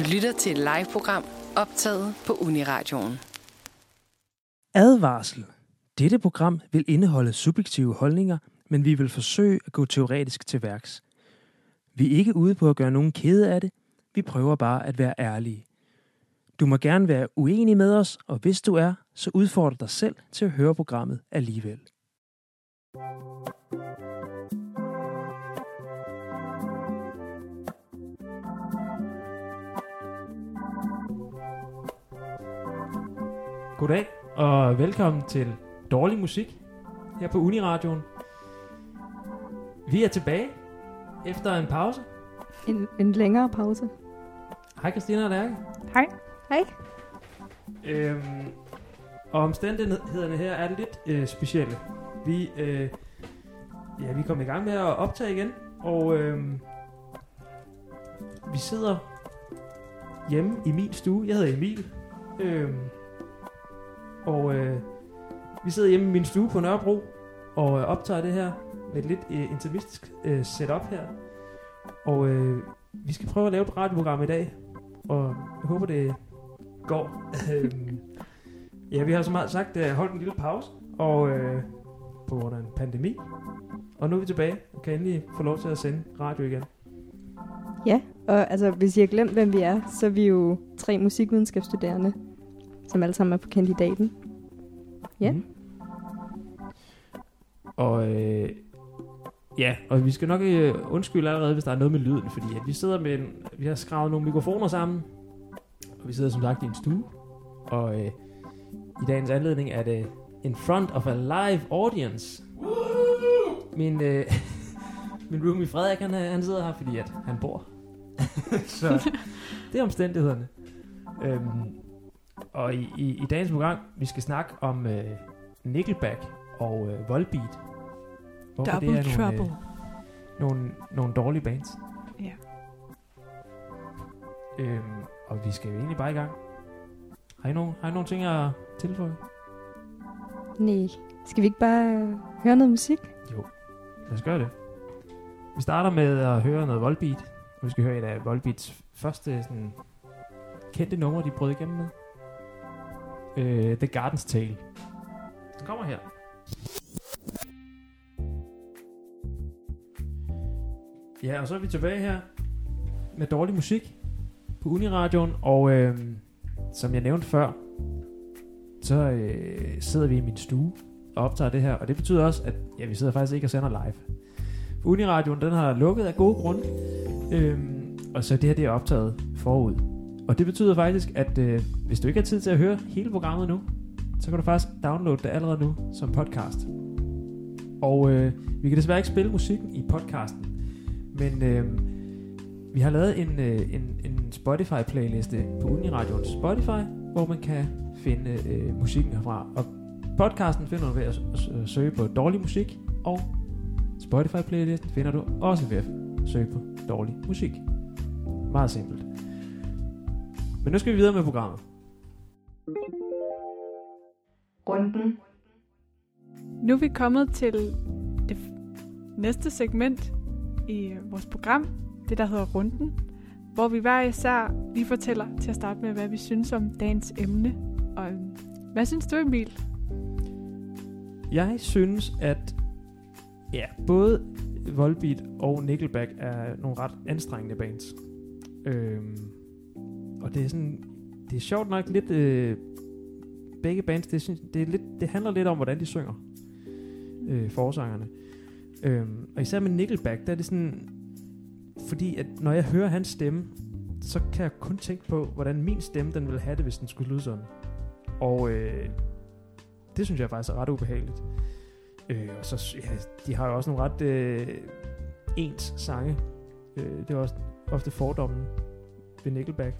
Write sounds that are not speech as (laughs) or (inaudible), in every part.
Du lytter til et live-program optaget på Uniradioen. Advarsel. Dette program vil indeholde subjektive holdninger, men vi vil forsøge at gå teoretisk til værks. Vi er ikke ude på at gøre nogen kede af det. Vi prøver bare at være ærlige. Du må gerne være uenig med os, og hvis du er, så udfordrer dig selv til at høre programmet alligevel. Goddag og velkommen til Dårlig Musik her på Uniradioen. Vi er tilbage efter en pause. En, en længere pause. Hej Christina og Lærke. Hej. Hej. Øhm, og omstændighederne her er lidt øh, specielle. Vi, øh, ja, vi er kommet i gang med at optage igen, og øh, vi sidder hjemme i min stue. Jeg hedder Emil. Øh, og øh, vi sidder hjemme i min stue på Nørrebro og øh, optager det her med et lidt øh, intimistisk øh, setup her. Og øh, vi skal prøve at lave et radioprogram i dag, og jeg håber, det går. (laughs) Ja, vi har som meget sagt øh, holdt en lille pause, og øh, på grund af en pandemi. Og nu er vi tilbage og kan endelig få lov til at sende radio igen. Ja, og altså, hvis I har glemt, hvem vi er, så er vi jo tre musikvidenskabsstuderende, som alle sammen er på kandidaten. Ja. Mhm. Og øh, ja, og vi skal nok øh, undskylde allerede, hvis der er noget med lyden, fordi at vi sidder med en, vi har skravet nogle mikrofoner sammen, og vi sidder som sagt i en stue, og øh, i dagens anledning er det in front of a live audience. Min, øh, (laughs) min roomie Frederik, han, er- han sidder her, fordi at han bor. (laughs) Så det er omstændighederne. Øhm, og i, i, i dagens program, vi skal snakke om øh, Nickelback og øh, Volbeat. Hvorfor Double det er nogle, Trouble. Øh, nogle, nogle dårlige bands. Ja. Øhm, og vi skal jo egentlig bare i gang. Har I nogle, har I nogle ting at tilføje? Nej. Skal vi ikke bare øh, høre noget musik? Jo, lad os gøre det. Vi starter med at høre noget Volbeat. Vi skal høre et af Volbeats første sådan, kendte numre, de brød igennem med. Øh, The Garden's Tale. Den kommer her. Ja, og så er vi tilbage her med dårlig musik på Uniradioen, og øh, som jeg nævnte før, så øh, sidder vi i min stue og optager det her, og det betyder også, at ja, vi sidder faktisk ikke og sender live. For Uniradioen, den har lukket af gode grunde, øh, og så det her det er optaget forud. Og det betyder faktisk, at øh, hvis du ikke har tid til at høre hele programmet nu, så kan du faktisk downloade det allerede nu som podcast. Og øh, vi kan desværre ikke spille musikken i podcasten, men øh, vi har lavet en, øh, en, en Spotify-playliste på Uniradions Spotify, hvor man kan finde øh, musikken herfra. Og podcasten finder du ved at, søge på dårlig musik, og Spotify-playlisten finder du også ved at søge på dårlig musik. Meget simpelt. Men nu skal vi videre med programmet. Runden. Nu er vi kommet til det f- næste segment i vores program, det der hedder Runden, hvor vi hver især lige fortæller til at starte med, hvad vi synes om dagens emne. Og øh, hvad synes du, Emil? Jeg synes, at ja, både Volbeat og Nickelback er nogle ret anstrengende bands. Øhm, og det er sådan, det er sjovt nok lidt, øh, begge bands, det, er, det, er lidt, det handler lidt om, hvordan de synger, øh, forsangerne. Øh, og især med Nickelback, der er det sådan, fordi at når jeg hører hans stemme, så kan jeg kun tænke på, hvordan min stemme, den ville have det, hvis den skulle lyde sådan. Og øh, det synes jeg faktisk er ret ubehageligt. Øh, og så, ja, de har jo også nogle ret øh, ens sange. Øh, det er også ofte fordommen ved Nickelback.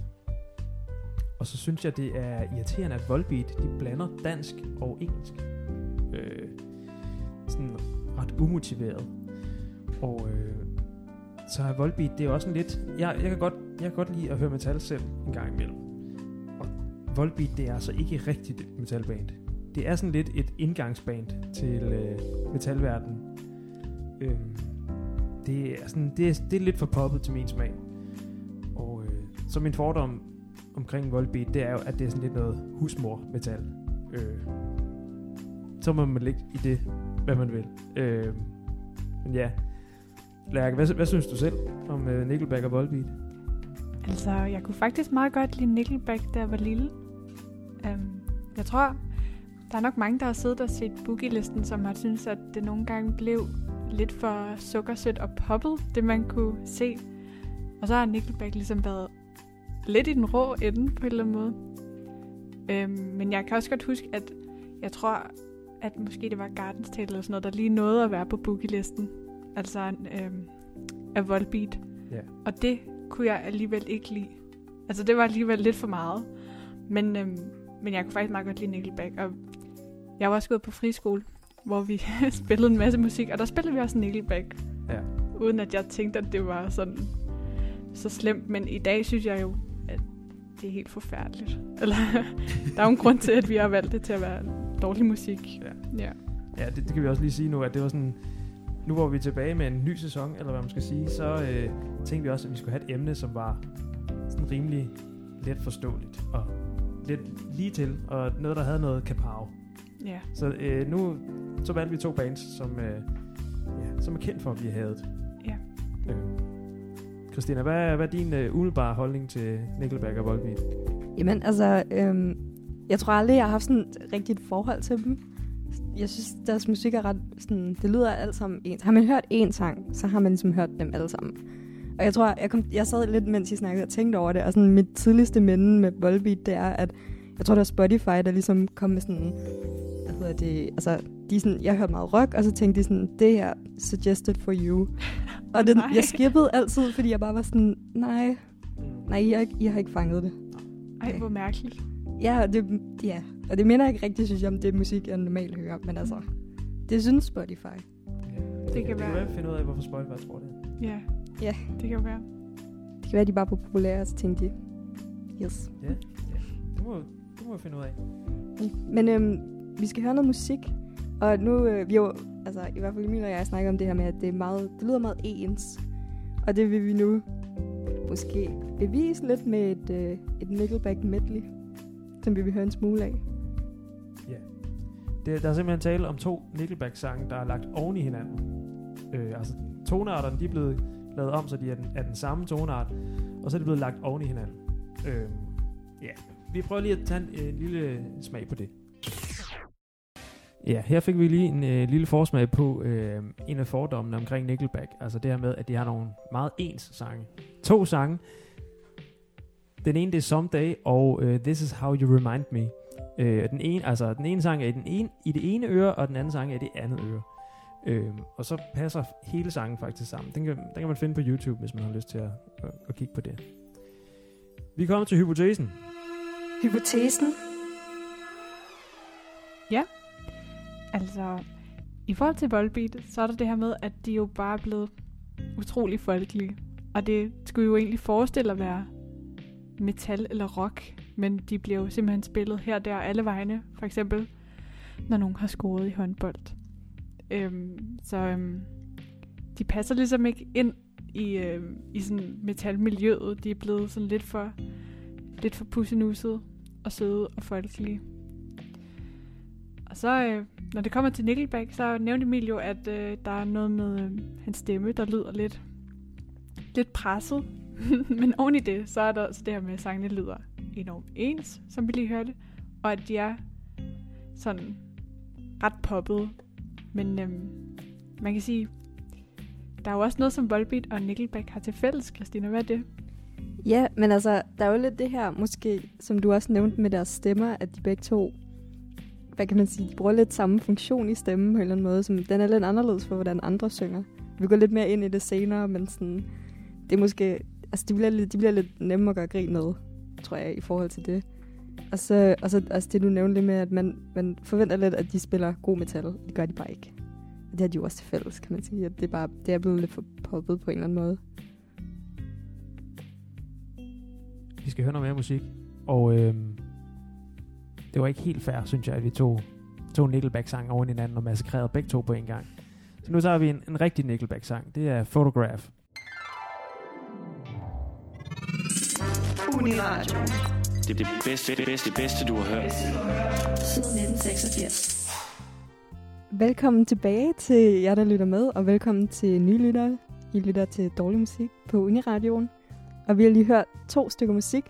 Og så synes jeg, det er irriterende, at Volbeat, de blander dansk og engelsk. Øh, sådan ret umotiveret. Og øh, så er Volbeat, det er også en lidt... Jeg, jeg, kan godt, jeg kan godt lide at høre metal selv en gang imellem. Og Volbeat, det er altså ikke rigtigt et metalband. Det er sådan lidt et indgangsband til øh, metalverdenen. Øhm, det er, sådan, det, er, det er lidt for poppet til min smag. Og øh, så min fordom omkring Volbeat, det er jo, at det er sådan lidt noget husmor-metal. Øh, så må man ligge i det, hvad man vil. Øh, men ja, Lærke, hvad, hvad synes du selv om øh, Nickelback og Volbeat? Altså, jeg kunne faktisk meget godt lide Nickelback, da jeg var lille. Um, jeg tror, der er nok mange, der har siddet og set Boogie-listen, som har syntes, at det nogle gange blev lidt for sukkersødt og poppet, det man kunne se. Og så har Nickelback ligesom været lidt i den rå ende på en eller anden måde. Øhm, men jeg kan også godt huske, at jeg tror, at måske det var Gardens Tale eller sådan noget, der lige nåede at være på boogie-listen. Altså øhm, af Volbeat. Ja. Og det kunne jeg alligevel ikke lide. Altså det var alligevel lidt for meget. Men, øhm, men jeg kunne faktisk meget godt lide Nickelback. Og jeg var også gået på friskole, hvor vi (laughs) spillede en masse musik, og der spillede vi også Nickelback. Ja. Uden at jeg tænkte, at det var sådan så slemt. Men i dag synes jeg jo, det er helt forfærdeligt. Eller, (laughs) der er jo en grund til, at vi har valgt det til at være dårlig musik. Ja. Ja. Ja, det, det kan vi også lige sige nu, at det var sådan... Nu hvor vi er tilbage med en ny sæson, eller hvad man skal sige, så øh, tænkte vi også, at vi skulle have et emne, som var sådan rimelig let forståeligt og lidt lige til, og noget, der havde noget kapav. ja. Så øh, nu så valgte vi to bands, som, øh, ja, som er kendt for at blive hadet. Christina, hvad, hvad er din øh, umiddelbare holdning til Nickelback og Volbeat? Jamen, altså, øhm, jeg tror aldrig, jeg har haft sådan et rigtigt forhold til dem. Jeg synes, deres musik er ret sådan, det lyder alt sammen ens. Har man hørt én sang, så har man ligesom hørt dem alle sammen. Og jeg tror, jeg, kom, jeg sad lidt, mens I snakkede og tænkte over det, og sådan mit tidligste minde med Volbeat, det er, at jeg tror, det var Spotify, der ligesom kom med sådan, hvad hedder det, altså, de er sådan, jeg hørte meget rock, og så tænkte de sådan, det her, suggested for you. Og det, Nej. jeg skippede altid, fordi jeg bare var sådan, nej, nej, ikke, I har ikke fanget det. Ej, hvor mærkeligt. Ja, og det, ja, og det minder ikke rigtig, synes jeg, om det musik, jeg normalt hører. Men altså, det synes Spotify. Det kan Vi være. kan finde ud af, hvorfor Spotify tror det. Ja. Ja. Det kan være. Det kan være, de bare var populære, og så tænkte de, yes. Ja, ja. Det må, det må vi finde ud af. Men øhm, vi skal høre noget musik. Og nu, øh, vi jo, altså i hvert fald Emil og jeg snakker om det her med, at det, er meget, det lyder meget ens. Og det vil vi nu måske bevise lidt med et, øh, et Nickelback medley, som vi vil høre en smule af. Det, der er simpelthen tale om to Nickelback-sange, der er lagt oven i hinanden. Øh, altså, tonearterne de er blevet lavet om, så de er den, er den samme toneart, og så er de blevet lagt oven i hinanden. Øh, ja, vi prøver lige at tage en en lille smag på det. Ja, her fik vi lige en øh, lille forsmag på øh, en af fordommene omkring Nickelback. Altså det her med, at de har nogle meget ens sange. To sange. Den ene det er Someday, og øh, This Is How You Remind Me. Øh, den, ene, altså, den ene sang er i, den ene, i det ene øre, og den anden sang er i det andet øre. Øh, og så passer hele sangen faktisk sammen. Den kan, den kan man finde på YouTube, hvis man har lyst til at, at, at kigge på det. Vi kommer til hypotesen. Hypotesen. Altså, i forhold til Volbeat, så er der det her med, at de jo bare er blevet utrolig folkelige. Og det skulle jo egentlig forestille at være metal eller rock, men de bliver jo simpelthen spillet her, der alle vegne. For eksempel, når nogen har scoret i håndbold. Øhm, så øhm, de passer ligesom ikke ind i, øhm, i sådan metalmiljøet. De er blevet sådan lidt for, lidt for pussenusset og søde og folkelige. Og så, øh, når det kommer til Nickelback, så nævnte Emil jo, at øh, der er noget med øh, hans stemme, der lyder lidt, lidt presset. (laughs) Men oven i det, så er der så det her med, at sangene lyder enormt ens, som vi lige hørte. Og at de er sådan ret poppet. Men øhm, man kan sige, der er jo også noget, som Volbeat og Nickelback har til fælles, Christina. Hvad er det? Ja, men altså, der er jo lidt det her, måske, som du også nævnte med deres stemmer, at de begge to, hvad kan man sige, de bruger lidt samme funktion i stemmen på en eller anden måde, som den er lidt anderledes for, hvordan andre synger. Vi går lidt mere ind i det senere, men sådan, det er måske, altså de bliver, lidt, de bliver lidt nemme at gøre grin med, tror jeg, i forhold til det. Og så, og så altså det, du nævnte lidt med, at man, man forventer lidt, at de spiller god metal. Det gør de bare ikke. Og det har de jo også til fælles, kan man sige. At det, er bare, det er blevet lidt for poppet på en eller anden måde. Vi skal høre noget mere musik. Og øh, det var ikke helt fair, synes jeg, at vi tog, tog Nickelback-sang oven i hinanden og massakrerede begge to på en gang. Så nu tager vi en, en rigtig Nickelback-sang. Det er Photograph. Uniradio. Det er det bedste, det bedste, det bedste, du har hørt. Siden 1986. Velkommen tilbage til jer, der lytter med, og velkommen til nye lyttere. I lytter til dårlig musik på Uniradioen. Og vi har lige hørt to stykker musik.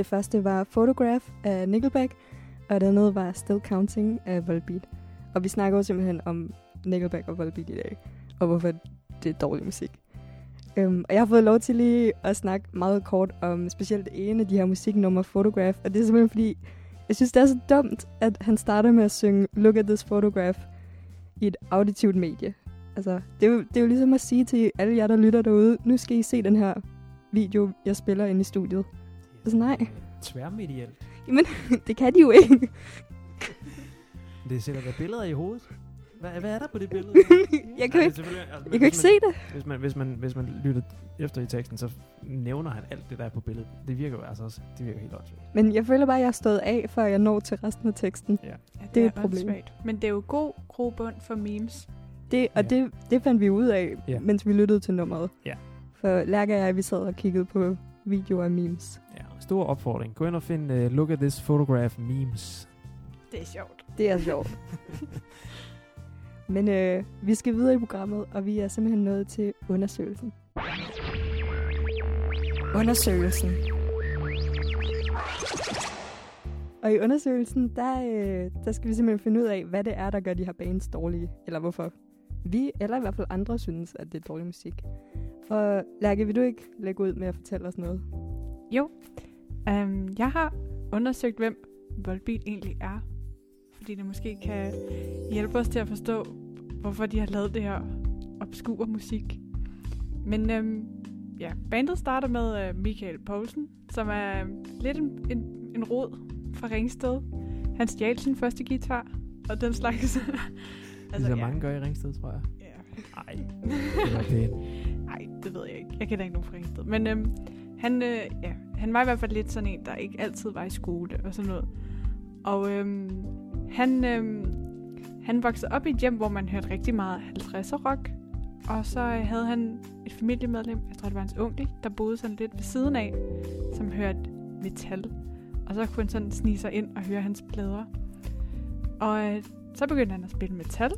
Det første var Photograph af Nickelback, og det andet var Still Counting af Volbeat. Og vi snakker jo simpelthen om Nickelback og Volbeat i dag, og hvorfor det er dårlig musik. Um, og jeg har fået lov til lige at snakke meget kort om specielt en af de her musiknummer, Photograph, og det er simpelthen fordi, jeg synes, det er så dumt, at han starter med at synge Look at this photograph i et auditivt medie. Altså, det er, jo, det er jo ligesom at sige til alle jer, der lytter derude, nu skal I se den her video, jeg spiller inde i studiet. Altså nej, Tværmedielt. (laughs) det kan de jo ikke. Det sætter der billeder i hovedet. Hvad, hvad er der på det billede? (laughs) jeg kan Ja, det er altså, jeg kan ikke se det. Hvis man, hvis, man, hvis man lytter efter i teksten, så nævner han alt det, der er på billedet. Det virker jo altså også, det virker helt åndssvagt. Men jeg føler bare, at jeg har stået af, før jeg når til resten af teksten. Ja. Ja, Det er et problem. åndssvagt. Men det er jo god grobund for memes. Det, og Ja. det, det fandt vi ud af, Ja. mens vi lyttede til nummeret. Ja. For Lærke og jeg, vi sad og kiggede på videoer af memes. Ja, stor opfordring. Gå ind og find uh, Look at this photograph memes. Det er sjovt. Det er sjovt. (laughs) Men øh, vi skal videre i programmet, og vi er simpelthen nået til undersøgelsen. Undersøgelsen. Og i undersøgelsen, der, øh, der skal vi simpelthen finde ud af, hvad det er, der gør de her bands dårlige. Eller hvorfor vi, eller i hvert fald andre, synes, at det er dårlig musik. Og Lærke, vil du ikke lægge ud med at fortælle os noget? Um, jeg har undersøgt, hvem Volbeat egentlig er. Fordi det måske kan hjælpe os til at forstå, hvorfor de har lavet det her obskure musik. Men øhm, ja, bandet starter med øh, Michael Poulsen, som er lidt en, en, en rod fra Ringsted. Han stjal sin første guitar, og den slags. (laughs) Altså, ligesom ja. mange gør i Ringsted, tror jeg. Ja. Nej, det var pænt. Nej, det ved jeg ikke. Jeg kender ikke nogen fra Ringsted. Men øhm, han, øh, ja, han var i hvert fald lidt sådan en, der ikke altid var i skole og sådan noget. Og øhm, han, øhm, han voksede op i et hjem, hvor man hørte rigtig meget 50'er rock. Og så øh, havde han et familiemedlem, jeg tror det var hans onkel, der boede sådan lidt ved siden af, som hørte metal. Og så kunne han sådan snige sig ind og høre hans plader. Og øh, så begyndte han at spille metal.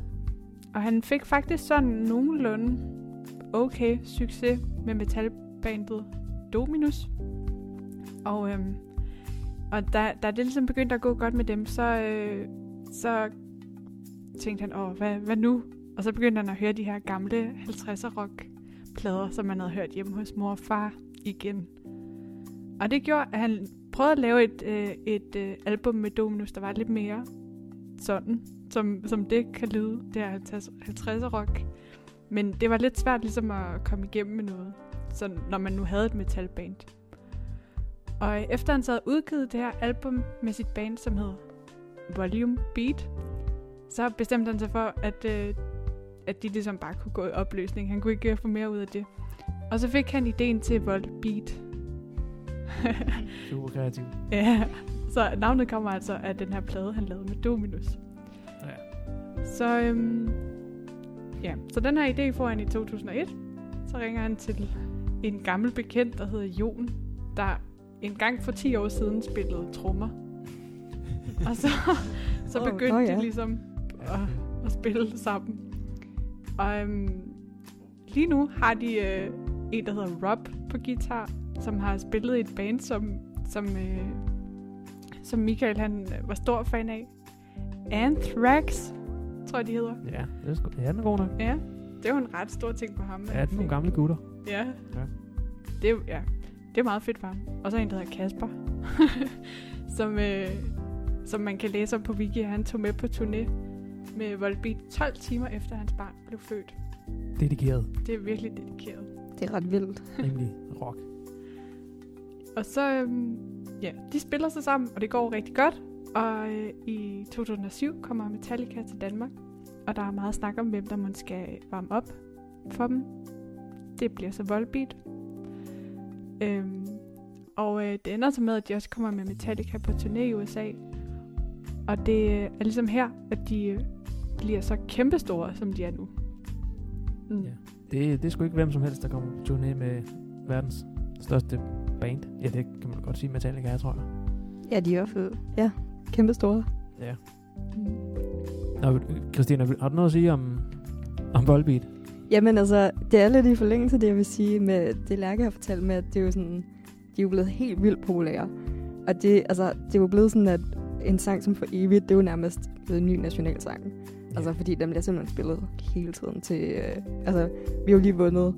Og han fik faktisk sådan nogenlunde okay succes med metalbandet Dominus. Og, øhm, og da, da det ligesom begyndte at gå godt med dem, så, øh, så tænkte han, åh, hvad, hvad nu? Og så begyndte han at høre de her gamle 50'er rock plader, som han havde hørt hjemme hos mor og far igen. Og det gjorde, at han prøvede at lave et, øh, et øh, album med Dominus, der var lidt mere sådan, som, som det kan lyde, det her 50'er rock. Men det var lidt svært ligesom at komme igennem med noget, så når man nu havde et metalband. Og efter han så havde udgivet det her album med sit band, som hed Volume Beat, så bestemte han sig for, at, øh, at de ligesom bare kunne gå i opløsning. Han kunne ikke øh, få mere ud af det. Og så fik han ideen til Volt Beat. Super kreativ. (laughs) ja, så navnet kommer altså af den her plade, han lavede med Dominus. Ja. Så, øhm, ja. så den her idé får han i 2001. Så ringer han til en gammel bekendt, der hedder Jon, der en gang for 10 år siden spillede trommer. (laughs) Og så, så begyndte nå oh, ja. de ligesom at, at spille sammen. Og øhm, lige nu har de øh, en, der hedder Rob på guitar, som har spillet i et band, som, som, øh, som Michael han øh, var stor fan af. Anthrax, tror jeg, de hedder. Ja, det er, sgu, ja, den er god nok. Ja, det er jo en ret stor ting på ham. Ja, det er nogle gamle gutter. Ja. Ja. Det, er, ja. det er meget fedt for ham. Og så en, der hedder Kasper, (laughs) som, øh, som man kan læse om på Wiki. Han tog med på turné med Volbeat 12 timer efter hans barn blev født. Dedikeret. Det er virkelig dedikeret. Det er ret vildt. Rimelig rock. Og så, øhm, ja, de spiller sig sammen, og det går rigtig godt. Og øh, i 2007 kommer Metallica til Danmark, og der er meget snak om, hvem der måske skal varme op for dem. Det bliver så Volbeat. Øhm, og øh, det ender så med, at de også kommer med Metallica på turné i USA. Og det øh, er ligesom her, at de øh, bliver så kæmpestore, som de er nu. Mm. Ja. Det, det er sgu ikke hvem som helst, der kommer på turné med verdens største band. Ja, det kan man godt sige, Metallica er, tror jeg. Ja, de er fald ja, kæmpe store. Ja. Nå, Christina, har du noget at sige om, om Volbeat? Jamen altså, det er lidt i forlængelse af det, jeg vil sige med det Lærke har fortalt med, at det er jo sådan, de er jo blevet helt vildt populære. Og det, altså, det er jo blevet sådan, at en sang som for evigt, det er jo nærmest blevet en ny nationalsang. Ja. Altså, fordi den bliver simpelthen spillet hele tiden til... Øh, altså, vi har jo lige vundet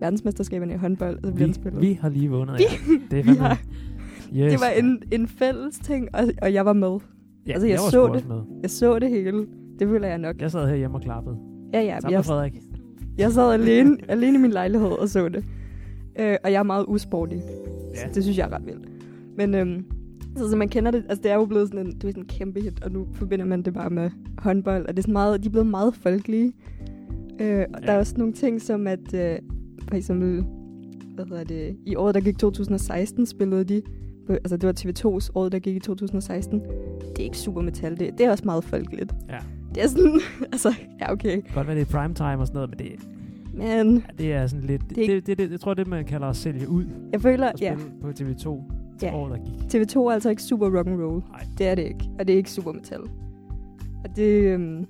verdensmesterskaberne i håndbold, og så bliver Vi, spillet. vi har lige vundet, ja. Det er (laughs) vi har, yes. det var en, en fælles ting, og, og jeg var med. ja, altså, jeg var så det. med. Jeg så det hele. Det føler jeg nok. Jeg sad herhjemme og klappede. Ja, ja. Sammen med Jeg, Frederik. jeg sad alene, alene i min lejlighed og så det. Øh, og jeg er meget usportig. Ja. Det synes jeg er ret vildt. Men øhm, så, så man kender det, altså det er jo blevet sådan en, det er sådan en kæmpe hit, og nu forbinder man det bare med håndbold, og det er sådan meget, de er blevet meget folkelige. Øh, og Ja. der er også nogle ting som, at øh, for eksempel, hvad hedder det, i året, der gik 2016, spillede de, altså det var TV2's år, der gik i 2016. Det er ikke super metal, det, det er også meget folkeligt. Ja. Det er sådan, (laughs) altså, ja okay. Godt være, det er primetime og sådan noget, men det, Men ja, det er sådan lidt... Det, Det- det, det, det, jeg tror, det man kalder at sælge ud jeg føler, ja, på TV2 Ja. år, der gik. TV2 er altså ikke super rock and roll. Nej. Det er det ikke. Og det er ikke super metal. Og det, øhm,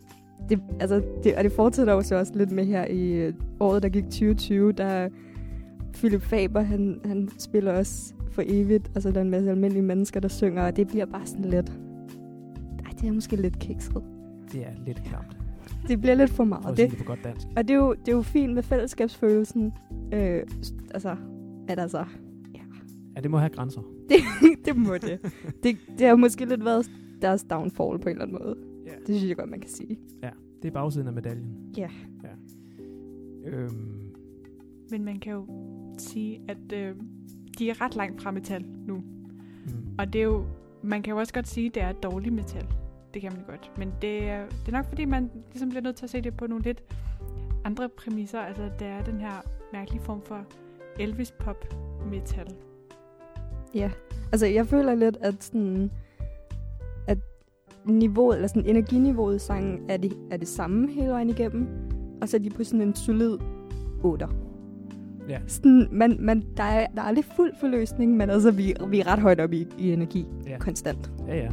det, altså, det, og det fortsætter jo så også lidt med her i øh, året, der gik 2020, der Philip Faber, han, han spiller også for evigt. Altså, der er en masse almindelige mennesker, der synger, og det bliver bare sådan lidt... Ej, det er måske lidt kikset. Det er lidt klamt, Det bliver lidt for meget. Det, det på godt dansk. og det er, jo, det er jo fint med fællesskabsfølelsen. Øh, altså, at altså, Ja, det må have grænser. (laughs) det må det. det. Det har måske lidt været deres downfall på en eller anden måde. Ja. Det synes jeg godt, man kan sige. Det er bagsiden af medaljen. Ja. ja. Øhm, Men man kan jo sige, at øh, de er ret langt fra metal nu. mm, Og det er jo, man kan jo også godt sige, at det er dårlig metal. Det kan man godt. Men det er, det er nok fordi, man ligesom bliver nødt til at se det på nogle lidt andre præmisser. Altså, der er den her mærkelige form for Elvis pop metal. Ja. Altså, jeg føler lidt, at sådan, at niveauet, eller sådan energiniveauet i sangen er det, er det samme hele vejen igennem. Og så er de på sådan en solid 8. Ja. Sådan, man, man, der, er, der er aldrig fuld forløsning, men altså, vi, vi er ret højt op i, i energi. Ja. Konstant. ja, ja.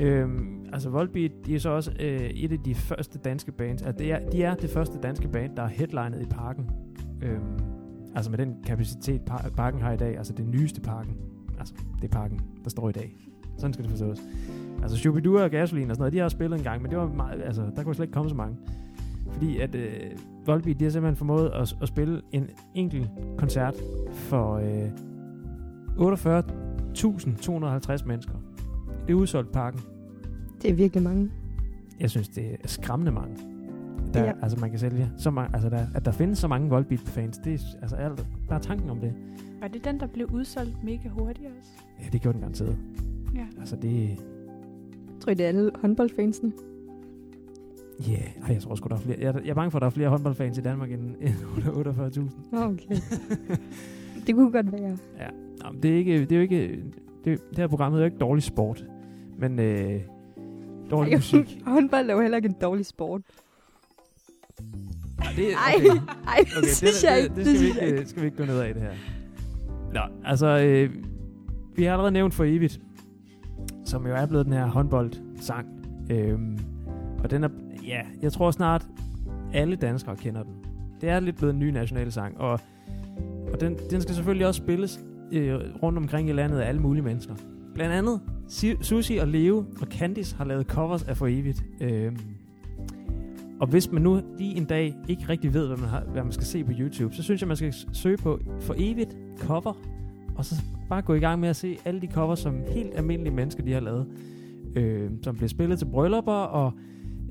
Øhm, altså Volbeat, de er så også øh, et af de første danske bands. Altså, det er, de er det første danske band, der er headlinet i parken. Øhm, altså med den kapacitet, par- parken har i dag. Altså det nyeste parken. Altså det er parken, der står i dag. Sådan skal det forstås. Altså Shubidua og Gasoline og sådan noget, de har også spillet en gang, men det var meget, altså, der kunne slet ikke komme så mange. Fordi at øh, Volbeat, de har simpelthen formået at, at spille en enkelt koncert for øh, 48.250 mennesker. Det er udsolgt parken. Det er virkelig mange. Jeg synes, det er skræmmende mange. Der, Ja. Altså, man kan sælge så mange, altså, der, at der findes så mange Volbeat-fans, det er altså alt, bare tanken om det. Var det den, der blev udsolgt mega hurtigt også? Ja, det gjorde den garanteret. Ja. Altså, det... Tror I, det er alle håndboldfansene? Ja, yeah. jeg tror sgu, der er flere. Jeg, jeg er bange for, at der er flere håndboldfans i Danmark end, (laughs) end 48.000. Okay. (laughs) det kunne godt være. Ja. Nå, men det er, ikke, det er jo ikke... Det, det her program er jo ikke dårlig sport, men øh, dårlig Ej, musik. (laughs) Håndbold er jo heller ikke en dårlig sport. Ja, det, Ej, okay. ej, det Okay, synes det, jeg det, ikke. det, Det skal, vi synes jeg ikke, ikke. skal vi ikke gå ned af det her. Nå, altså, øh, vi har allerede nævnt for evigt, som jo er blevet den her håndboldsang. Øhm, og den er, ja, jeg tror snart alle danskere kender den. Det er lidt blevet en ny nationalsang, og, og den, den skal selvfølgelig også spilles øh, rundt omkring i landet af alle mulige mennesker. Blandt andet Susi og Leo og Candice har lavet covers af For Evigt. Øh, og hvis man nu lige en dag ikke rigtig ved, hvad man, har, hvad man skal se på YouTube, så synes jeg, man skal søge på For Evigt cover, og så bare gå i gang med at se alle de covers, som helt almindelige mennesker de har lavet. Øh, som bliver spillet til bryllupper og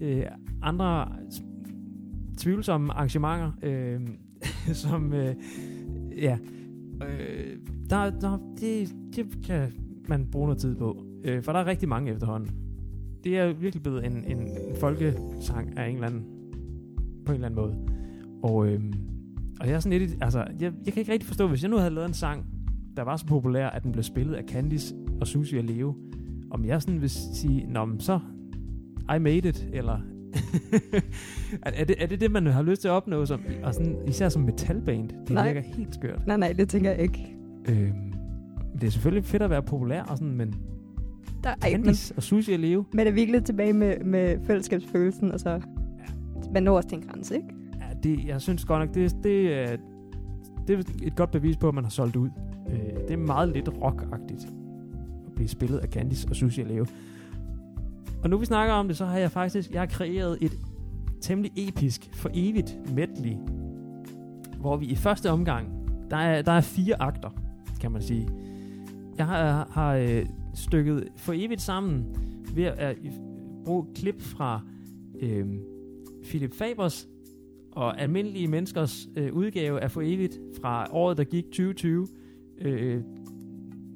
øh, andre tvivlsomme arrangementer, øh, (laughs) som, øh, ja, øh, der, der, det, det kan man bruge noget tid på, øh, for der er rigtig mange efterhånden. Det er virkelig blevet en, en, en folkesang af en eller anden, på en eller anden måde. Og, øh, og jeg er sådan lidt, altså, jeg, jeg kan ikke rigtig forstå, hvis jeg nu havde lavet en sang, der var så populær, at den blev spillet af Candice og Susie og Leo, om jeg sådan vil sige, nå, men så, I made it, eller (laughs) er, er, det, er det det, man har lyst til at opnå, som, og sådan, især som metalband? Det Nej. virker helt skørt. Nej, nej, det tænker jeg ikke. Øhm, det er selvfølgelig fedt at være populær, og sådan, men Der, men, Candice og Sushi og Leo, men er virkelig tilbage med, med fællesskabsfølelsen, og så man når også til en grænse, ikke? ja, det, jeg synes godt nok, det, det, er, det er et godt bevis på, at man har solgt ud. Øh, det er meget lidt rockagtigt at blive spillet af Candice og Sushi og Leo. Og nu vi snakker om det, så har jeg faktisk jeg har kreeret et temmelig episk, for evigt medley, hvor vi i første omgang, der er, der er fire akter, kan man sige. Jeg har, har øh, stykket for evigt sammen ved at, øh, bruge klip fra øh, Philip Fabers og almindelige menneskers øh, udgave af For Evigt fra året, der gik 2020. Øh,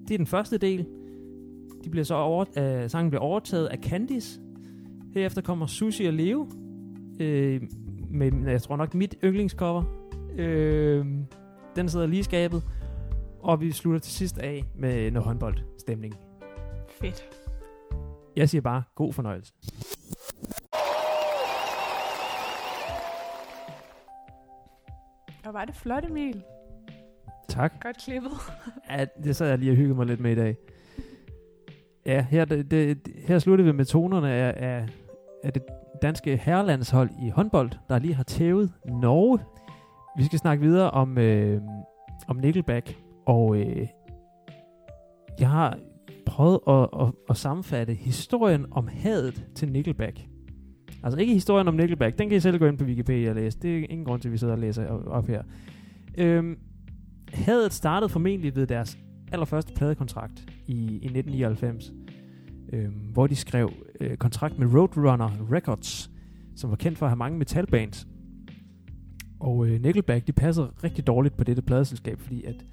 det er den første del. De bliver så over, øh, sangen bliver overtaget af Candice. Herefter kommer Sushi og Leo. Øh, med, jeg tror nok, mit yndlingscover. Øh, den sidder lige i skabet. Og vi slutter til sidst af med noget håndboldstemning. Fedt. Jeg siger bare, god fornøjelse. Og var det flot, Emil. Tak. Godt klippet. Ja, det så jeg lige og hygget mig lidt med i dag. Ja, her, det, det, her slutter vi med tonerne af, af, af det danske herrelandshold i håndbold, der lige har tævet Norge. Vi skal snakke videre om, øh, om Nickelback, og øh, jeg har prøvet at, at, at sammenfatte historien om hadet til Nickelback. Altså ikke historien om Nickelback, den kan I selv gå ind på Wikipedia og læse. Det er ingen grund til, at vi sidder og læser op her. Øhm, hadet startede formentlig ved deres allerførste pladekontrakt i, i 1999, øh, hvor de skrev øh, kontrakt med Roadrunner Records, som var kendt for at have mange metalbands. Og øh, Nickelback, de passede rigtig dårligt på dette pladeselskab, fordi at,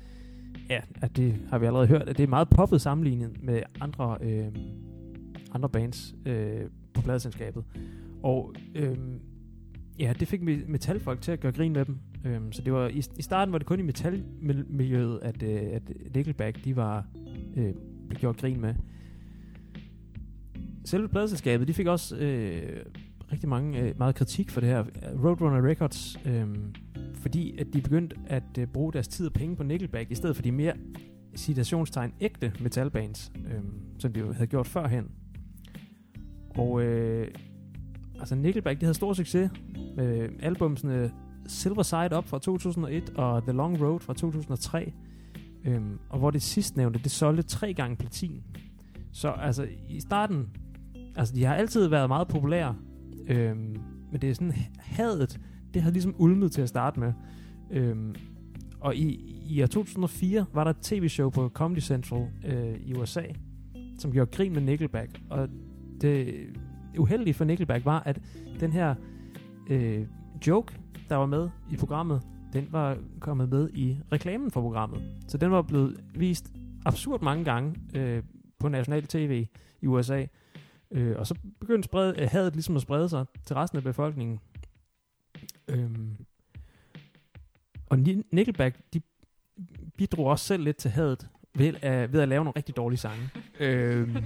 ja, at det har vi allerede hørt, at det er meget poppet sammenlignet med andre, øh, andre bands øh, på pladeselskabet. Og øh, ja, det fik metalfolk til at gøre grin med dem. Øhm, så det var i, i starten var det kun i metalmiljøet, at, øh, at Nickelback de var øh, blev gjort grin med. Selve pladeselskabet, de fik også øh, rigtig mange øh, meget kritik for det her. Roadrunner Records, øh, fordi at de begyndte at øh, bruge deres tid og penge på Nickelback i stedet for de mere citationstegn ægte metalbands, øh, som de jo havde gjort førhen. Og øh, altså Nickelback, de havde stor succes med albumsene Silver Side Up fra 2001 og The Long Road fra 2003. Øhm, og hvor det sidstnævnte, det solgte tre gange platin. Så altså i starten, altså de har altid været meget populære, øhm, men det er sådan hadet, det havde ligesom ulmet til at starte med. Øhm, og i, i år 2004 var der et tv-show på Comedy Central øh, i USA, som gjorde grin med Nickelback. Og det uheldige for Nickelback var, at den her øh, joke, der var med i programmet, den var kommet med i reklamen for programmet. Så den var blevet vist absurd mange gange øh, på national tv i USA. Øh, og så begyndte spred, øh, hadet ligesom at sprede sig til resten af befolkningen. Øhm, og Ni- Nickelback, de bidrog også selv lidt til hadet ved, at, ved at lave nogle rigtig dårlige sange. (laughs) øhm,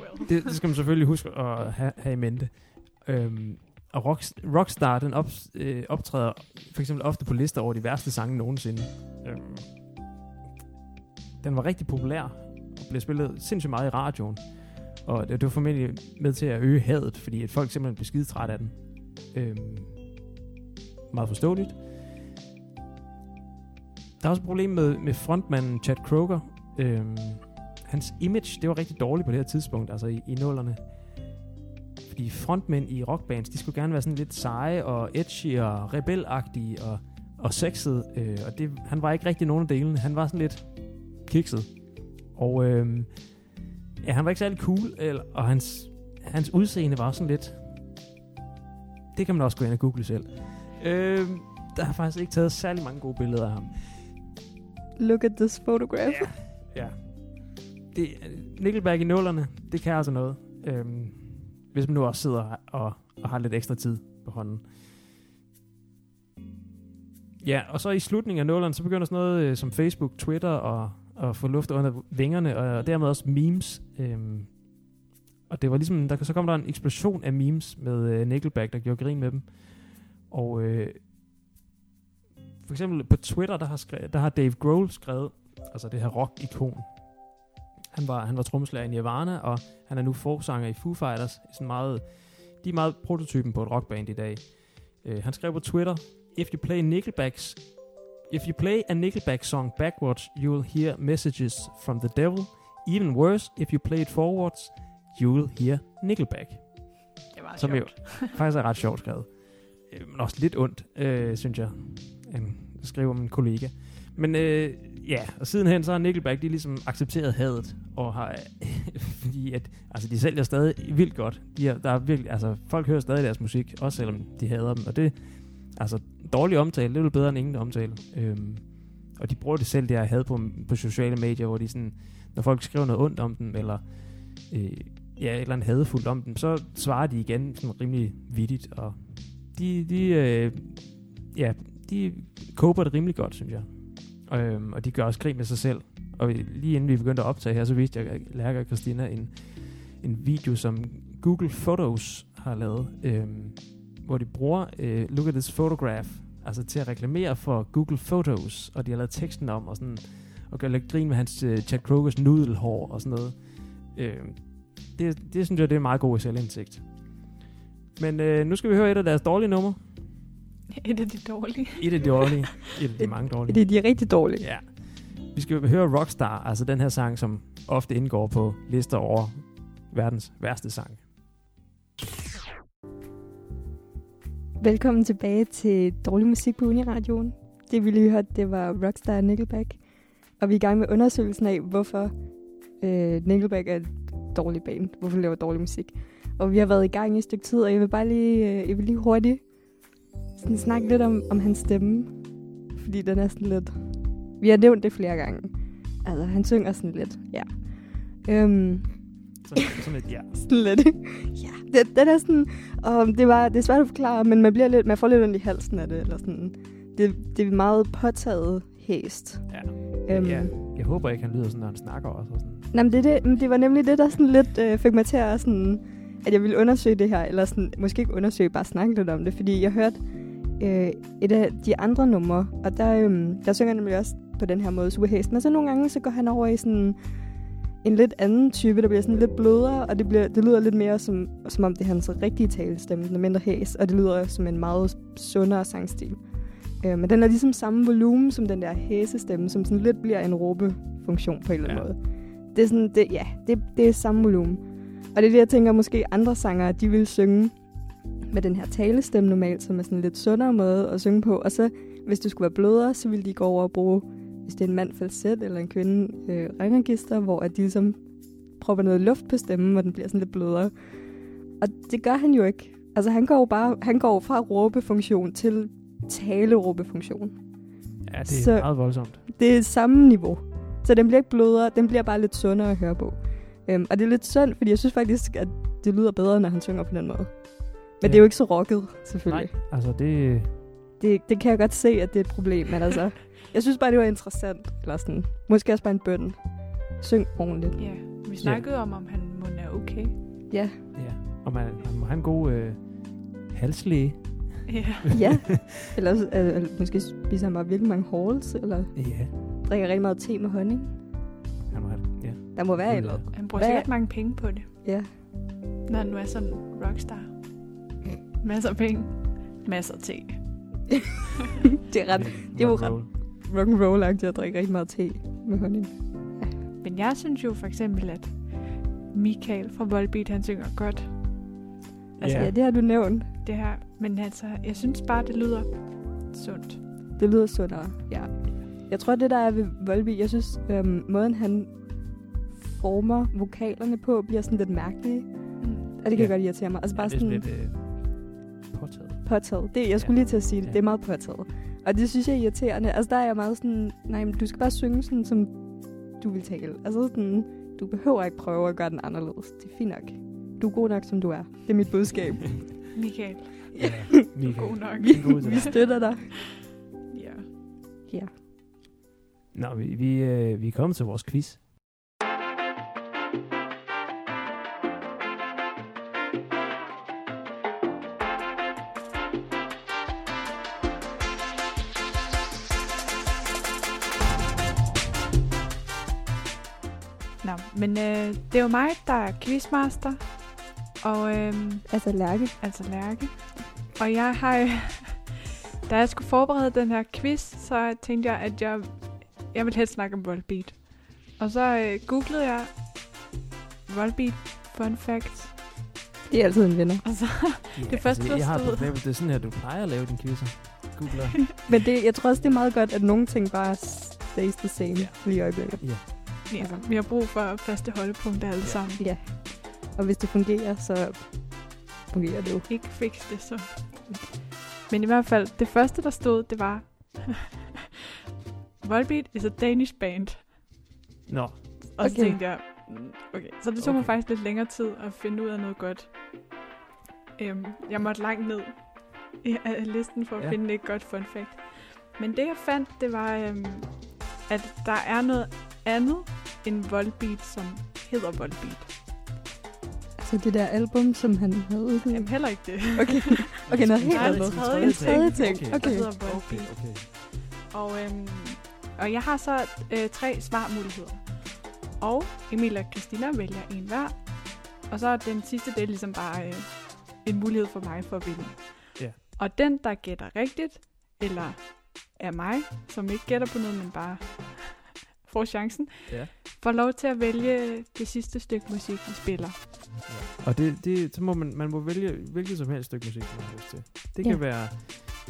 Well. det, det skal man selvfølgelig huske at have, have i mente. Øhm, og rock, Rockstar, den op, øh, optræder for eksempel ofte på lister over de værste sange nogensinde. Øhm, den var rigtig populær og blev spillet sindssygt meget i radioen. Og det, det var formentlig med til at øge hadet, fordi at folk simpelthen blev skide træt af den. Øhm, meget forståeligt. Der er også et problem med, med frontmanden Chad Kroger. Øhm, hans image, det var rigtig dårligt på det her tidspunkt, altså i, i nullerne. Fordi frontmænd i rockbands, de skulle gerne være sådan lidt seje og edgy og rebelagtige og, og sexede. Øh, og det, han var ikke rigtig nogen af delene. Han var sådan lidt kikset. Og øh, ja, han var ikke særlig cool, eller, og hans, hans udseende var sådan lidt... Det kan man også gå ind og google selv. Øh, der har faktisk ikke taget særlig mange gode billeder af ham. Look at this photograph. Ja. ja. Det, Nickelback i nullerne, det kan altså noget. Øhm, hvis man nu også sidder og, og har lidt ekstra tid på hånden. Ja, og så i slutningen af nullerne, så begynder sådan noget øh, som Facebook, Twitter og, og få luft under vingerne, og dermed også memes. Øhm, og det var ligesom, der, så kom der en eksplosion af memes med øh, Nickelback, der gjorde grin med dem. Og øh, for eksempel på Twitter, der har, skrevet, der har Dave Grohl skrevet, altså det her rock-ikon. Han var, han var trommeslager i Nirvana, og han er nu forsanger i Foo Fighters. Sådan meget, de er meget prototypen på et rockband i dag. Uh, han skrev på Twitter, If you play Nickelback's If you play a Nickelback song backwards, you will hear messages from the devil. Even worse, if you play it forwards, you will hear Nickelback. Det var Som sjovt. (laughs) Faktisk er ret sjovt skrevet. Øh, men også lidt ondt, øh, synes jeg. En, skriver min kollega. Men øh, ja, og sidenhen så har Nickelback de ligesom accepteret hadet, og har, (laughs) fordi at, altså de sælger stadig vildt godt. De er, der er virkelig, altså folk hører stadig deres musik, også selvom de hader dem, og det, altså dårlig omtale, det er jo bedre end ingen omtale. Øhm, og de bruger det selv, det jeg havde på, på sociale medier, hvor de sådan, når folk skriver noget ondt om dem, eller øh, ja, et eller andet hadefuldt om dem, så svarer de igen sådan rimelig vittigt, og de, de øh, ja, de koper det rimelig godt, synes jeg. Øhm, og de gør også krig med sig selv. Og lige inden vi begyndte at optage her, så viste jeg Lærke og Christina en, en video, som Google Photos har lavet, øhm, hvor de bruger øh, Look at this photograph, altså til at reklamere for Google Photos, og de har lavet teksten om, og sådan, og gør lidt grin med hans øh, Chad Krogers nudelhår og sådan noget. Øhm, det, det synes jeg, det er en meget god selvindsigt. Men øh, nu skal vi høre et af deres dårlige numre. Et af de dårlige. Et af de dårlige. Et af de (laughs) mange dårlige. Det er de rigtig dårlige. Ja. Vi skal høre Rockstar, altså den her sang, som ofte indgår på lister over verdens værste sang. Velkommen tilbage til Dårlig Musik på Uniradioen. Det vi lige hørte, det var Rockstar Nickelback. Og vi er i gang med undersøgelsen af, hvorfor øh, Nickelback er et dårligt band. Hvorfor laver dårlig musik. Og vi har været i gang i et stykke tid, og jeg vil bare lige, øh, jeg vil lige hurtigt sådan snakke lidt om, om hans stemme. Fordi den er sådan lidt... Vi har nævnt det flere gange. Altså, han synger sådan lidt, ja. Øhm, Sådan, sådan et ja. (laughs) sådan lidt. ja, det, den er sådan, og det, var, det er svært at forklare, men man, bliver lidt, man får lidt ondt i halsen af det, eller sådan. Det, det er meget påtaget hæst. Ja. Øhm, ja. Jeg håber ikke, han lyder sådan, når han snakker også. Og sådan. Nej, men det, det, det var nemlig det, der sådan lidt øh, fik mig til at, sådan, at jeg ville undersøge det her, eller sådan, måske ikke undersøge, bare snakke lidt om det, fordi jeg hørte øh, et af de andre numre, og der, øh, der synger han nemlig også på den her måde super hæsten, og så nogle gange, så går han over i sådan en lidt anden type, der bliver sådan lidt blødere, og det, bliver, det lyder lidt mere som, som om det er hans rigtige talestemme, den er mindre hæs, og det lyder som en meget sundere sangstil. Øh, men den er ligesom samme volumen som den der hæsestemme, som sådan lidt bliver en råbefunktion på en eller anden Ja. måde. Det er sådan, det, ja, det, det er samme volumen. Og det er det, jeg tænker, måske andre sangere, de vil synge med den her talestemme normalt, som er sådan en lidt sundere måde at synge på. Og så, hvis det skulle være blødere, så ville de gå over og bruge, hvis det er en mand falset eller en kvinde øh, ringregister, hvor at de ligesom propper noget luft på stemmen, hvor den bliver sådan lidt blødere. Og det gør han jo ikke. Altså han går bare, han går fra råbefunktion til taleråbefunktion. Ja, det er Så- meget voldsomt. Det er samme niveau. Så den bliver ikke blødere, den bliver bare lidt sundere at høre på. Øhm, og det er lidt synd, fordi jeg synes faktisk, at det lyder bedre, når han synger på den måde. Men det er jo ikke så rocket, selvfølgelig. Nej, altså det... Det, det kan jeg godt se, at det er et problem, men altså, (laughs) jeg synes bare, det var interessant. Eller sådan, måske også bare en bøn. Syng ordentligt. Ja, vi snakkede om, om han må er okay. Ja, Ja. Og man, man må have en god øh, halslæge. Ja. (laughs) ja. eller, eller måske spiser han bare virkelig mange halls, eller Ja. drikker rigtig meget te med honning. Han må have, ja. Der må være et eller andet. Han bruger sikkert mange penge på det, Ja. når han nu er sådan rockstar. Masser af penge. Masser af te. (laughs) det er ret det er jo ret- rock'n'roll-agtigt at drikke rigtig meget te med honning. Men jeg synes jo for eksempel, at Michael fra Volbeat, han synger godt Altså, Ja. ja, det har du nævnt. det her. Men altså, jeg synes bare, det lyder sundt. Det lyder sundere, ja. Jeg tror, det der er ved Volby, jeg synes, øhm, måden han former vokalerne på, bliver sådan lidt mærkelig. Mm. Og det kan Ja. ja. godt irritere mig. Altså Ja, bare det sådan sådan lidt øh, påtaget. Det, jeg skulle Ja. lige til at sige det. Ja. Det er meget påtaget. Og det synes jeg er irriterende. Altså der er jeg meget sådan, nej, men du skal bare synge sådan, som du vil tale. Altså sådan, du behøver ikke prøve at gøre den anderledes. Det er fint nok. Du er god nok, som du er. Det er mit budskab. (laughs) Michael, Ja, (laughs) Michael. god nok. vi, God til vi det. støtter dig. Ja. Ja. Nå, vi, vi, øh, vi er kommet til vores quiz. Nå, men øh, det er jo mig, der er quizmaster, og øhm, Altså Lærke. altså Lærke. Og jeg har, øh, (laughs) da jeg skulle forberede den her quiz, så tænkte jeg, at jeg, jeg ville helst snakke om Volbeat. Og så øh, googlede jeg Volbeat fun facts, Det er altid en vinder. og så Ja, Det første, der jeg har et stod- problem, det er sådan her, du plejer at lave din quizzer. Googler. (laughs) Men det, jeg tror også, det er meget godt, at nogle ting bare stays the same Ja. lige i øjeblikket. Ja. ja, vi har brug for faste holdepunkter alle Ja. sammen. Ja. Og hvis det fungerer, så fungerer det jo. Ikke fix det så. Men i hvert fald, det første, der stod, det var... (laughs) Volbeat is a Danish band. Nå, Og okay. så Okay. tænkte jeg, okay. Så det tog okay. mig faktisk lidt længere tid at finde ud af noget godt. Øhm, jeg måtte langt ned i (laughs) af listen for at ja. finde et godt fun fact. Men det jeg fandt, det var, øhm, at der er noget andet end Volbeat, som hedder Volbeat. Altså det der album, som han havde udgivet. Jamen heller ikke det. Okay, (laughs) okay noget helt Nej, det andet. er En tredje ting. Okay. Der Okay. hedder okay, Volbeat. okay. Og, øhm, og jeg har så øh, tre svarmuligheder. Og Emil og Christina vælger en hver. Og så er den sidste del ligesom bare øh, en mulighed for mig for at vinde. Ja. Og den, der gætter rigtigt, eller er mig, som ikke gætter på noget, men bare får chancen, Ja. får lov til at vælge det sidste stykke musik, vi spiller. Og det, det, så må man, man må vælge hvilket som helst stykke musik, man har lyst til. Det kan, Ja. være,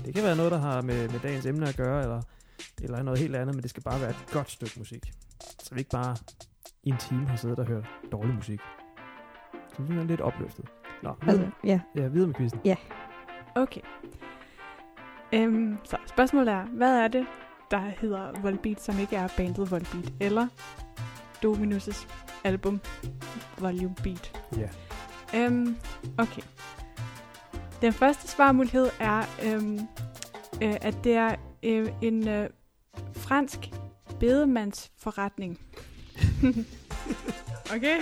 det kan være noget, der har med, med dagens emne at gøre, eller, eller noget helt andet, men det skal bare være et godt stykke musik. Så vi ikke bare i en time har siddet og hørt dårlig musik. Så vi er lidt opløftet. Nå, videre, Altså, ja. ja, videre med quizzen. Okay. Øhm, så spørgsmålet er, hvad er det, der hedder Volbeat, som ikke er bandet Volbeat, eller Dominus' album Volume Beat? Ja. Øhm, okay. Den første svarmulighed er, øhm, øh, at det er øh, en øh, fransk bedemandsforretning. (laughs) okay?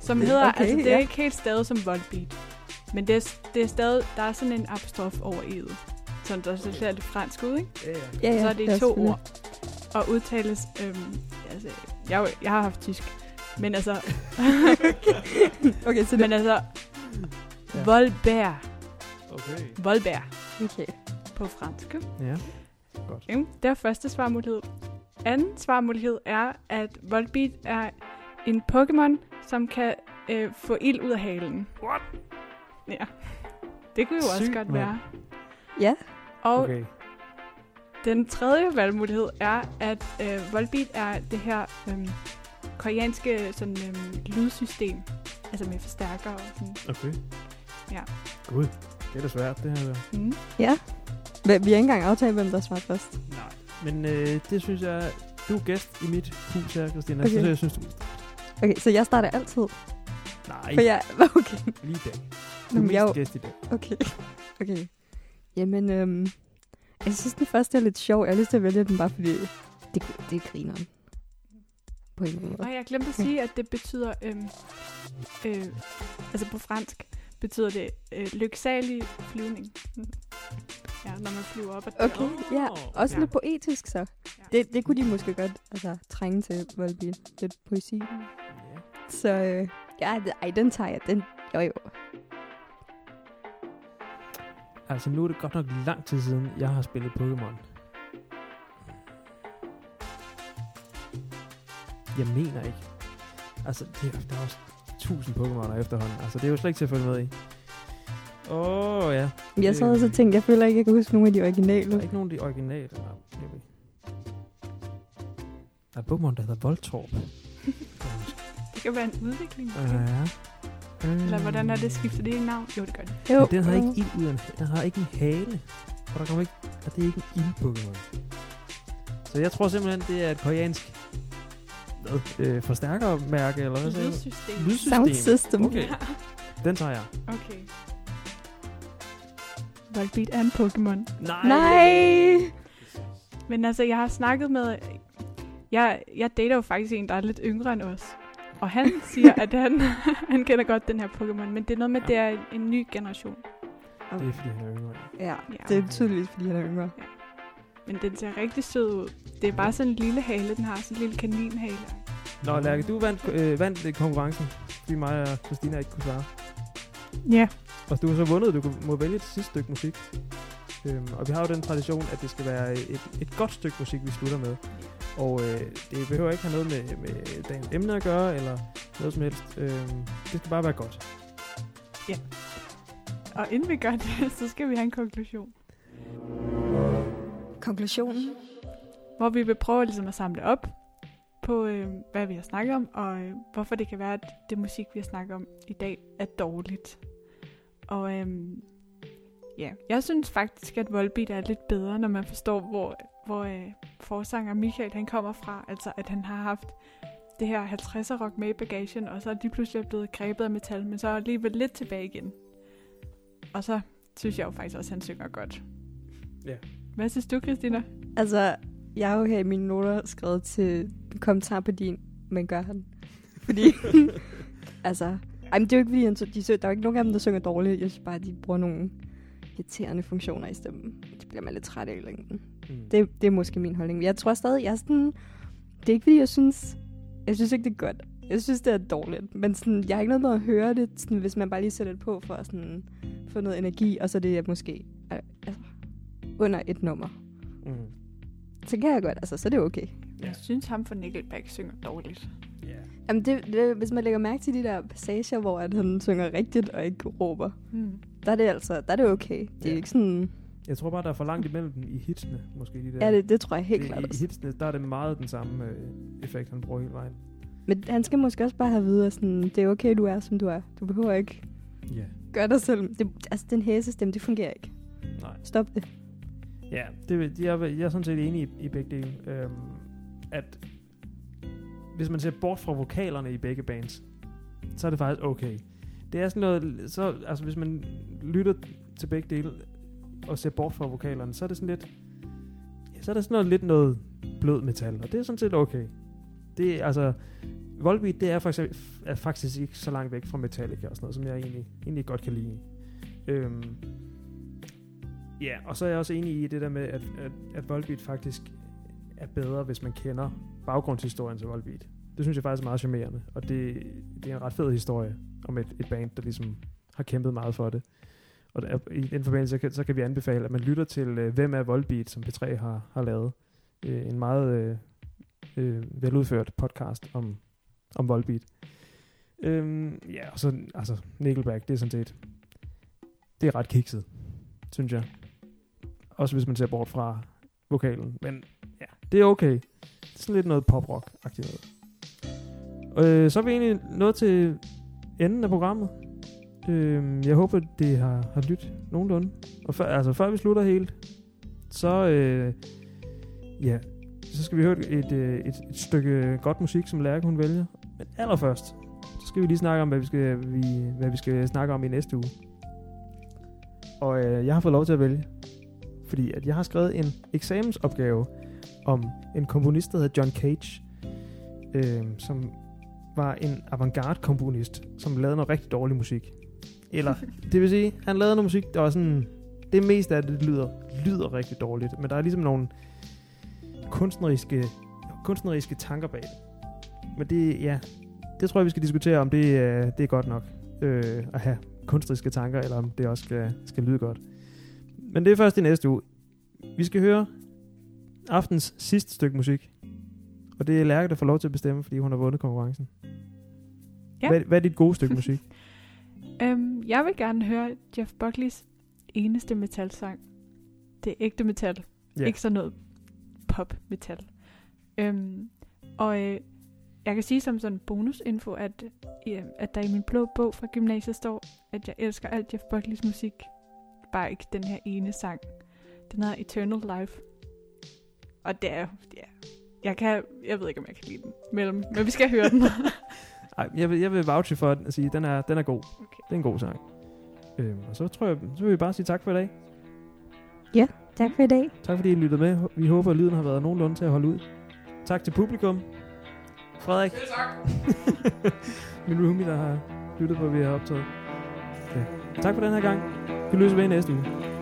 Som hedder, okay, altså det er ja. ikke helt stadig som Volbeat. Men det er, det er stadig, der er sådan en apostrof over i'et. Sådan der så ser det fransk ud, ikke? Ja, ja. Ja, Og så er det i to ord. Og udtales, øhm, altså, jeg, jeg har haft tysk. Men altså, (laughs) Okay, så det... men altså, Ja. Volbert. Okay. Volbert Okay. på fransk. Ja. Godt. Okay, det er første svarmulighed. Anden svarmulighed er, at Volbeat er en Pokémon, som kan øh, få ild ud af halen. What? Ja. Det kunne jo også Sygt, godt mand. være. Ja. Og Okay. den tredje valgmulighed er, at øh, Volbeat er det her øh, koreanske sådan, øh, lydsystem. Altså med forstærker og sådan. Okay. Ja. Gud, det er da svært, det her. Mm. Ja. Vi vi har ikke engang aftalt, hvem der svarer først. Nej. Men øh, det synes jeg, du er gæst i mit hus her, Christina. Okay. Så jeg synes, du... Okay, så jeg starter altid. Nej, For jeg... (laughs) Okay. lige i dag. Du er Jamen, mest jeg gæst i dag. Okay. (laughs) Okay. Jamen, øhm, jeg synes, den første er lidt sjov. Jeg har lyst til at vælge den, bare fordi det, det er grineren. På en måde. Og jeg glemte at sige, at det betyder, øhm, øh, altså på fransk, betyder det øh, lyksalig flyvning. ja, når man flyver op Okay, taget. ja. Også Ja. lidt poetisk, så. Ja. Det, det kunne de måske godt altså, trænge til, Volby. Lidt poesi. Ja. Så øh, ja, ej, den tager jeg. Den, jo, jo. Altså, nu er det godt nok lang tid siden, jeg har spillet Pokémon. Jeg mener ikke. Altså, det, er- der er også tusind Pokémoner efterhånden. Altså, det er jo slet ikke til at følge med i. Åh, oh, ja. Jeg sad også og tænkte, jeg føler ikke, jeg kan huske nogle af de Der er originale. ikke nogen af de originale. Nej, er vi. Der er Pokémon, der hedder Voltorb. (laughs) Det kan være en udvikling. Ja. Eller hvordan er det? Skifter det ikke navn? Jo, det gør det. Jo, Men den har ikke jo. ild ud af en, Den har ikke en hale. Og der kommer ikke... Og det er ikke en ild-Pokémon. Så jeg tror simpelthen, det er et koreansk... Hvad? Øh, forstærkermærke, eller hvad sagde? Lydsystem. Lydsystem. Sound system. Okay, den tager jeg. Okay. Volbeat er en Pokémon. Nej! Nej! Men altså, jeg har snakket med... Jeg, jeg dater jo faktisk en, der er lidt yngre end os. Og han siger, at han, (laughs) han kender godt den her Pokémon, men det er noget med, at det er en, en ny generation. Det er fordi, han er yngre. Ja, Ja. det er tydeligvis, fordi han er yngre. Men den ser rigtig sød ud. Det er bare sådan en lille hale, den har sådan en lille kaninhale. Nå, Lærke, du vandt, øh, vandt øh, konkurrencen, fordi mig og Christina ikke kunne svare. Ja, Og du har så vundet, du må vælge et sidste stykke musik. Øhm, og vi har jo den tradition, at det skal være et, et godt stykke musik, vi slutter med. Og øh, det behøver ikke have noget med, med dagens emne at gøre, eller noget som helst. Øhm, det skal bare være godt. og inden vi gør det, (laughs) så skal vi have en konklusion. Konklusionen? Hvor vi vil prøve ligesom at samle op på, øh, hvad vi har snakket om, og øh, hvorfor det kan være, at det musik, vi har snakket om i dag, er dårligt. Og øh, ja, jeg synes faktisk, at Volbeat er lidt bedre, når man forstår, hvor, hvor øh, forsanger Michael han kommer fra. Altså, at han har haft det her 50'er rock med i bagagen, og så er de pludselig blevet grebet af metal, men så er alligevel lidt tilbage igen. Og så synes jeg jo faktisk også, at han synger godt. Ja. Hvad synes du, Christina? Altså, jeg har jo her i mine noter skrevet til kommentar på din, men gør han. Fordi, (laughs) altså, ej, men det er jo ikke fordi, han, de, sø- der er jo ikke nogen af dem, der synger dårligt. Jeg synes bare, at de bruger nogle irriterende funktioner i stemmen. Det bliver man lidt træt af i længden. Mm. Det, det er måske min holdning. Jeg tror stadig, jeg er sådan... Det er ikke fordi, jeg synes... Jeg synes ikke, det er godt. Jeg synes, det er dårligt. Men sådan, jeg har ikke noget med at høre det, sådan, hvis man bare lige sætter det på for at sådan, få noget energi, og så er det måske øh, altså, under et nummer. Mm. Så kan jeg godt, altså, så er det okay. Ja. Jeg synes, ham fra Nickelback synger dårligt. Yeah. Jamen, det, det, hvis man lægger mærke til de der passager, hvor at han synger rigtigt og ikke råber, Hmm. der er det altså, der er det okay. Det er ikke sådan... Jeg tror bare, der er for langt imellem dem i hitsene, måske de der. Ja, det, det tror jeg helt det, klart I også. hitsene, der er det meget den samme øh, effekt, han bruger hele vejen. Men han skal måske også bare have at vide, at sådan, det er okay, du er, som du er. Du behøver ikke Ja. gøre dig selv. Det, altså, den hæsestemme, det fungerer ikke. Nej. Stop det. Ja, det, jeg, er- jeg er sådan set enig i, i begge dele. Øhm, at hvis man ser bort fra vokalerne i begge bands, så er det faktisk okay. Det er sådan noget, så, altså hvis man lytter til begge dele og ser bort fra vokalerne, så er det sådan lidt, ja, så er det sådan noget, lidt noget blød metal, og det er sådan set okay. Det er altså, Volbeat, det er faktisk, er faktisk ikke så langt væk fra Metallica og sådan noget, som jeg egentlig, egentlig godt kan lide. Øhm, Ja, og så er jeg også enig i det der med, at, at, at Volbeat faktisk er bedre, hvis man kender baggrundshistorien til Volbeat. Det synes jeg faktisk er meget charmerende, og det, det er en ret fed historie om et, et band, der ligesom har kæmpet meget for det. Og der, i den forbindelse, så kan, så kan vi anbefale, at man lytter til øh, Hvem er Volbeat, som P3 har, har lavet. Øh, en meget øh, øh, veludført podcast om, om Volbeat. Øhm, ja, og så altså, Nickelback, det er sådan set, det er ret kikset, synes jeg. Også hvis man ser bort fra vokalen. Men ja, det er okay. Det er sådan lidt noget pop-rock-agtigt noget. Øh, så er vi egentlig nået til enden af programmet. Øh, jeg håber, det har, har lyttet nogenlunde. Og før, altså, før vi slutter helt, så, øh, ja, så skal vi høre et, et, et, et stykke godt musik, som Lærke hun vælger. Men allerførst, så skal vi lige snakke om, hvad vi skal, vi, hvad vi skal snakke om i næste uge. Og øh, jeg har fået lov til at vælge. Fordi at jeg har skrevet en eksamensopgave om en komponist, der hedder John Cage. Øh, som var en avantgarde komponist, som lavede noget rigtig dårlig musik. Eller, det vil sige, han lavede noget musik, der var sådan... Det meste af det lyder, lyder rigtig dårligt, men der er ligesom nogle kunstneriske, kunstneriske tanker bag det. Men det, ja, det tror jeg, vi skal diskutere, om det, øh, det er godt nok øh, at have kunstneriske tanker, eller om det også skal, skal lyde godt. Men det er først i næste uge. Vi skal høre aftens sidste stykke musik. Og det er Lærke, der får lov til at bestemme, fordi hun har vundet konkurrencen. Ja. Hvad, hvad er dit gode stykke musik? Øhm, jeg vil gerne høre Jeff Buckleys eneste metalsang. Det er ægte metal. Ja. Ikke sådan noget pop-metal. Øhm, og øh, jeg kan sige som sådan bonusinfo, at, øh, at der i min blå bog fra gymnasiet står, at jeg elsker alt Jeff Buckleys musik. Bare ikke den her ene sang. Den hedder Eternal Life. Og det er, ja, jeg kan, jeg ved ikke, om jeg kan lide den, mellem, men vi skal høre den. (laughs) (laughs) Ej, jeg vil, jeg vil vouche for at sige, at den er, den er god. Okay. Det er en god sang. Øhm, og så tror jeg, så vil vi bare sige tak for i dag. Tak for i dag. Tak fordi I lyttede med. Vi håber, at lyden har været nogenlunde til at holde ud. Tak til publikum. Frederik. (laughs) Min roomie, der har lyttet på, hvad vi har optaget. Okay. Tak for den her gang. Vi løser ved i næste uge.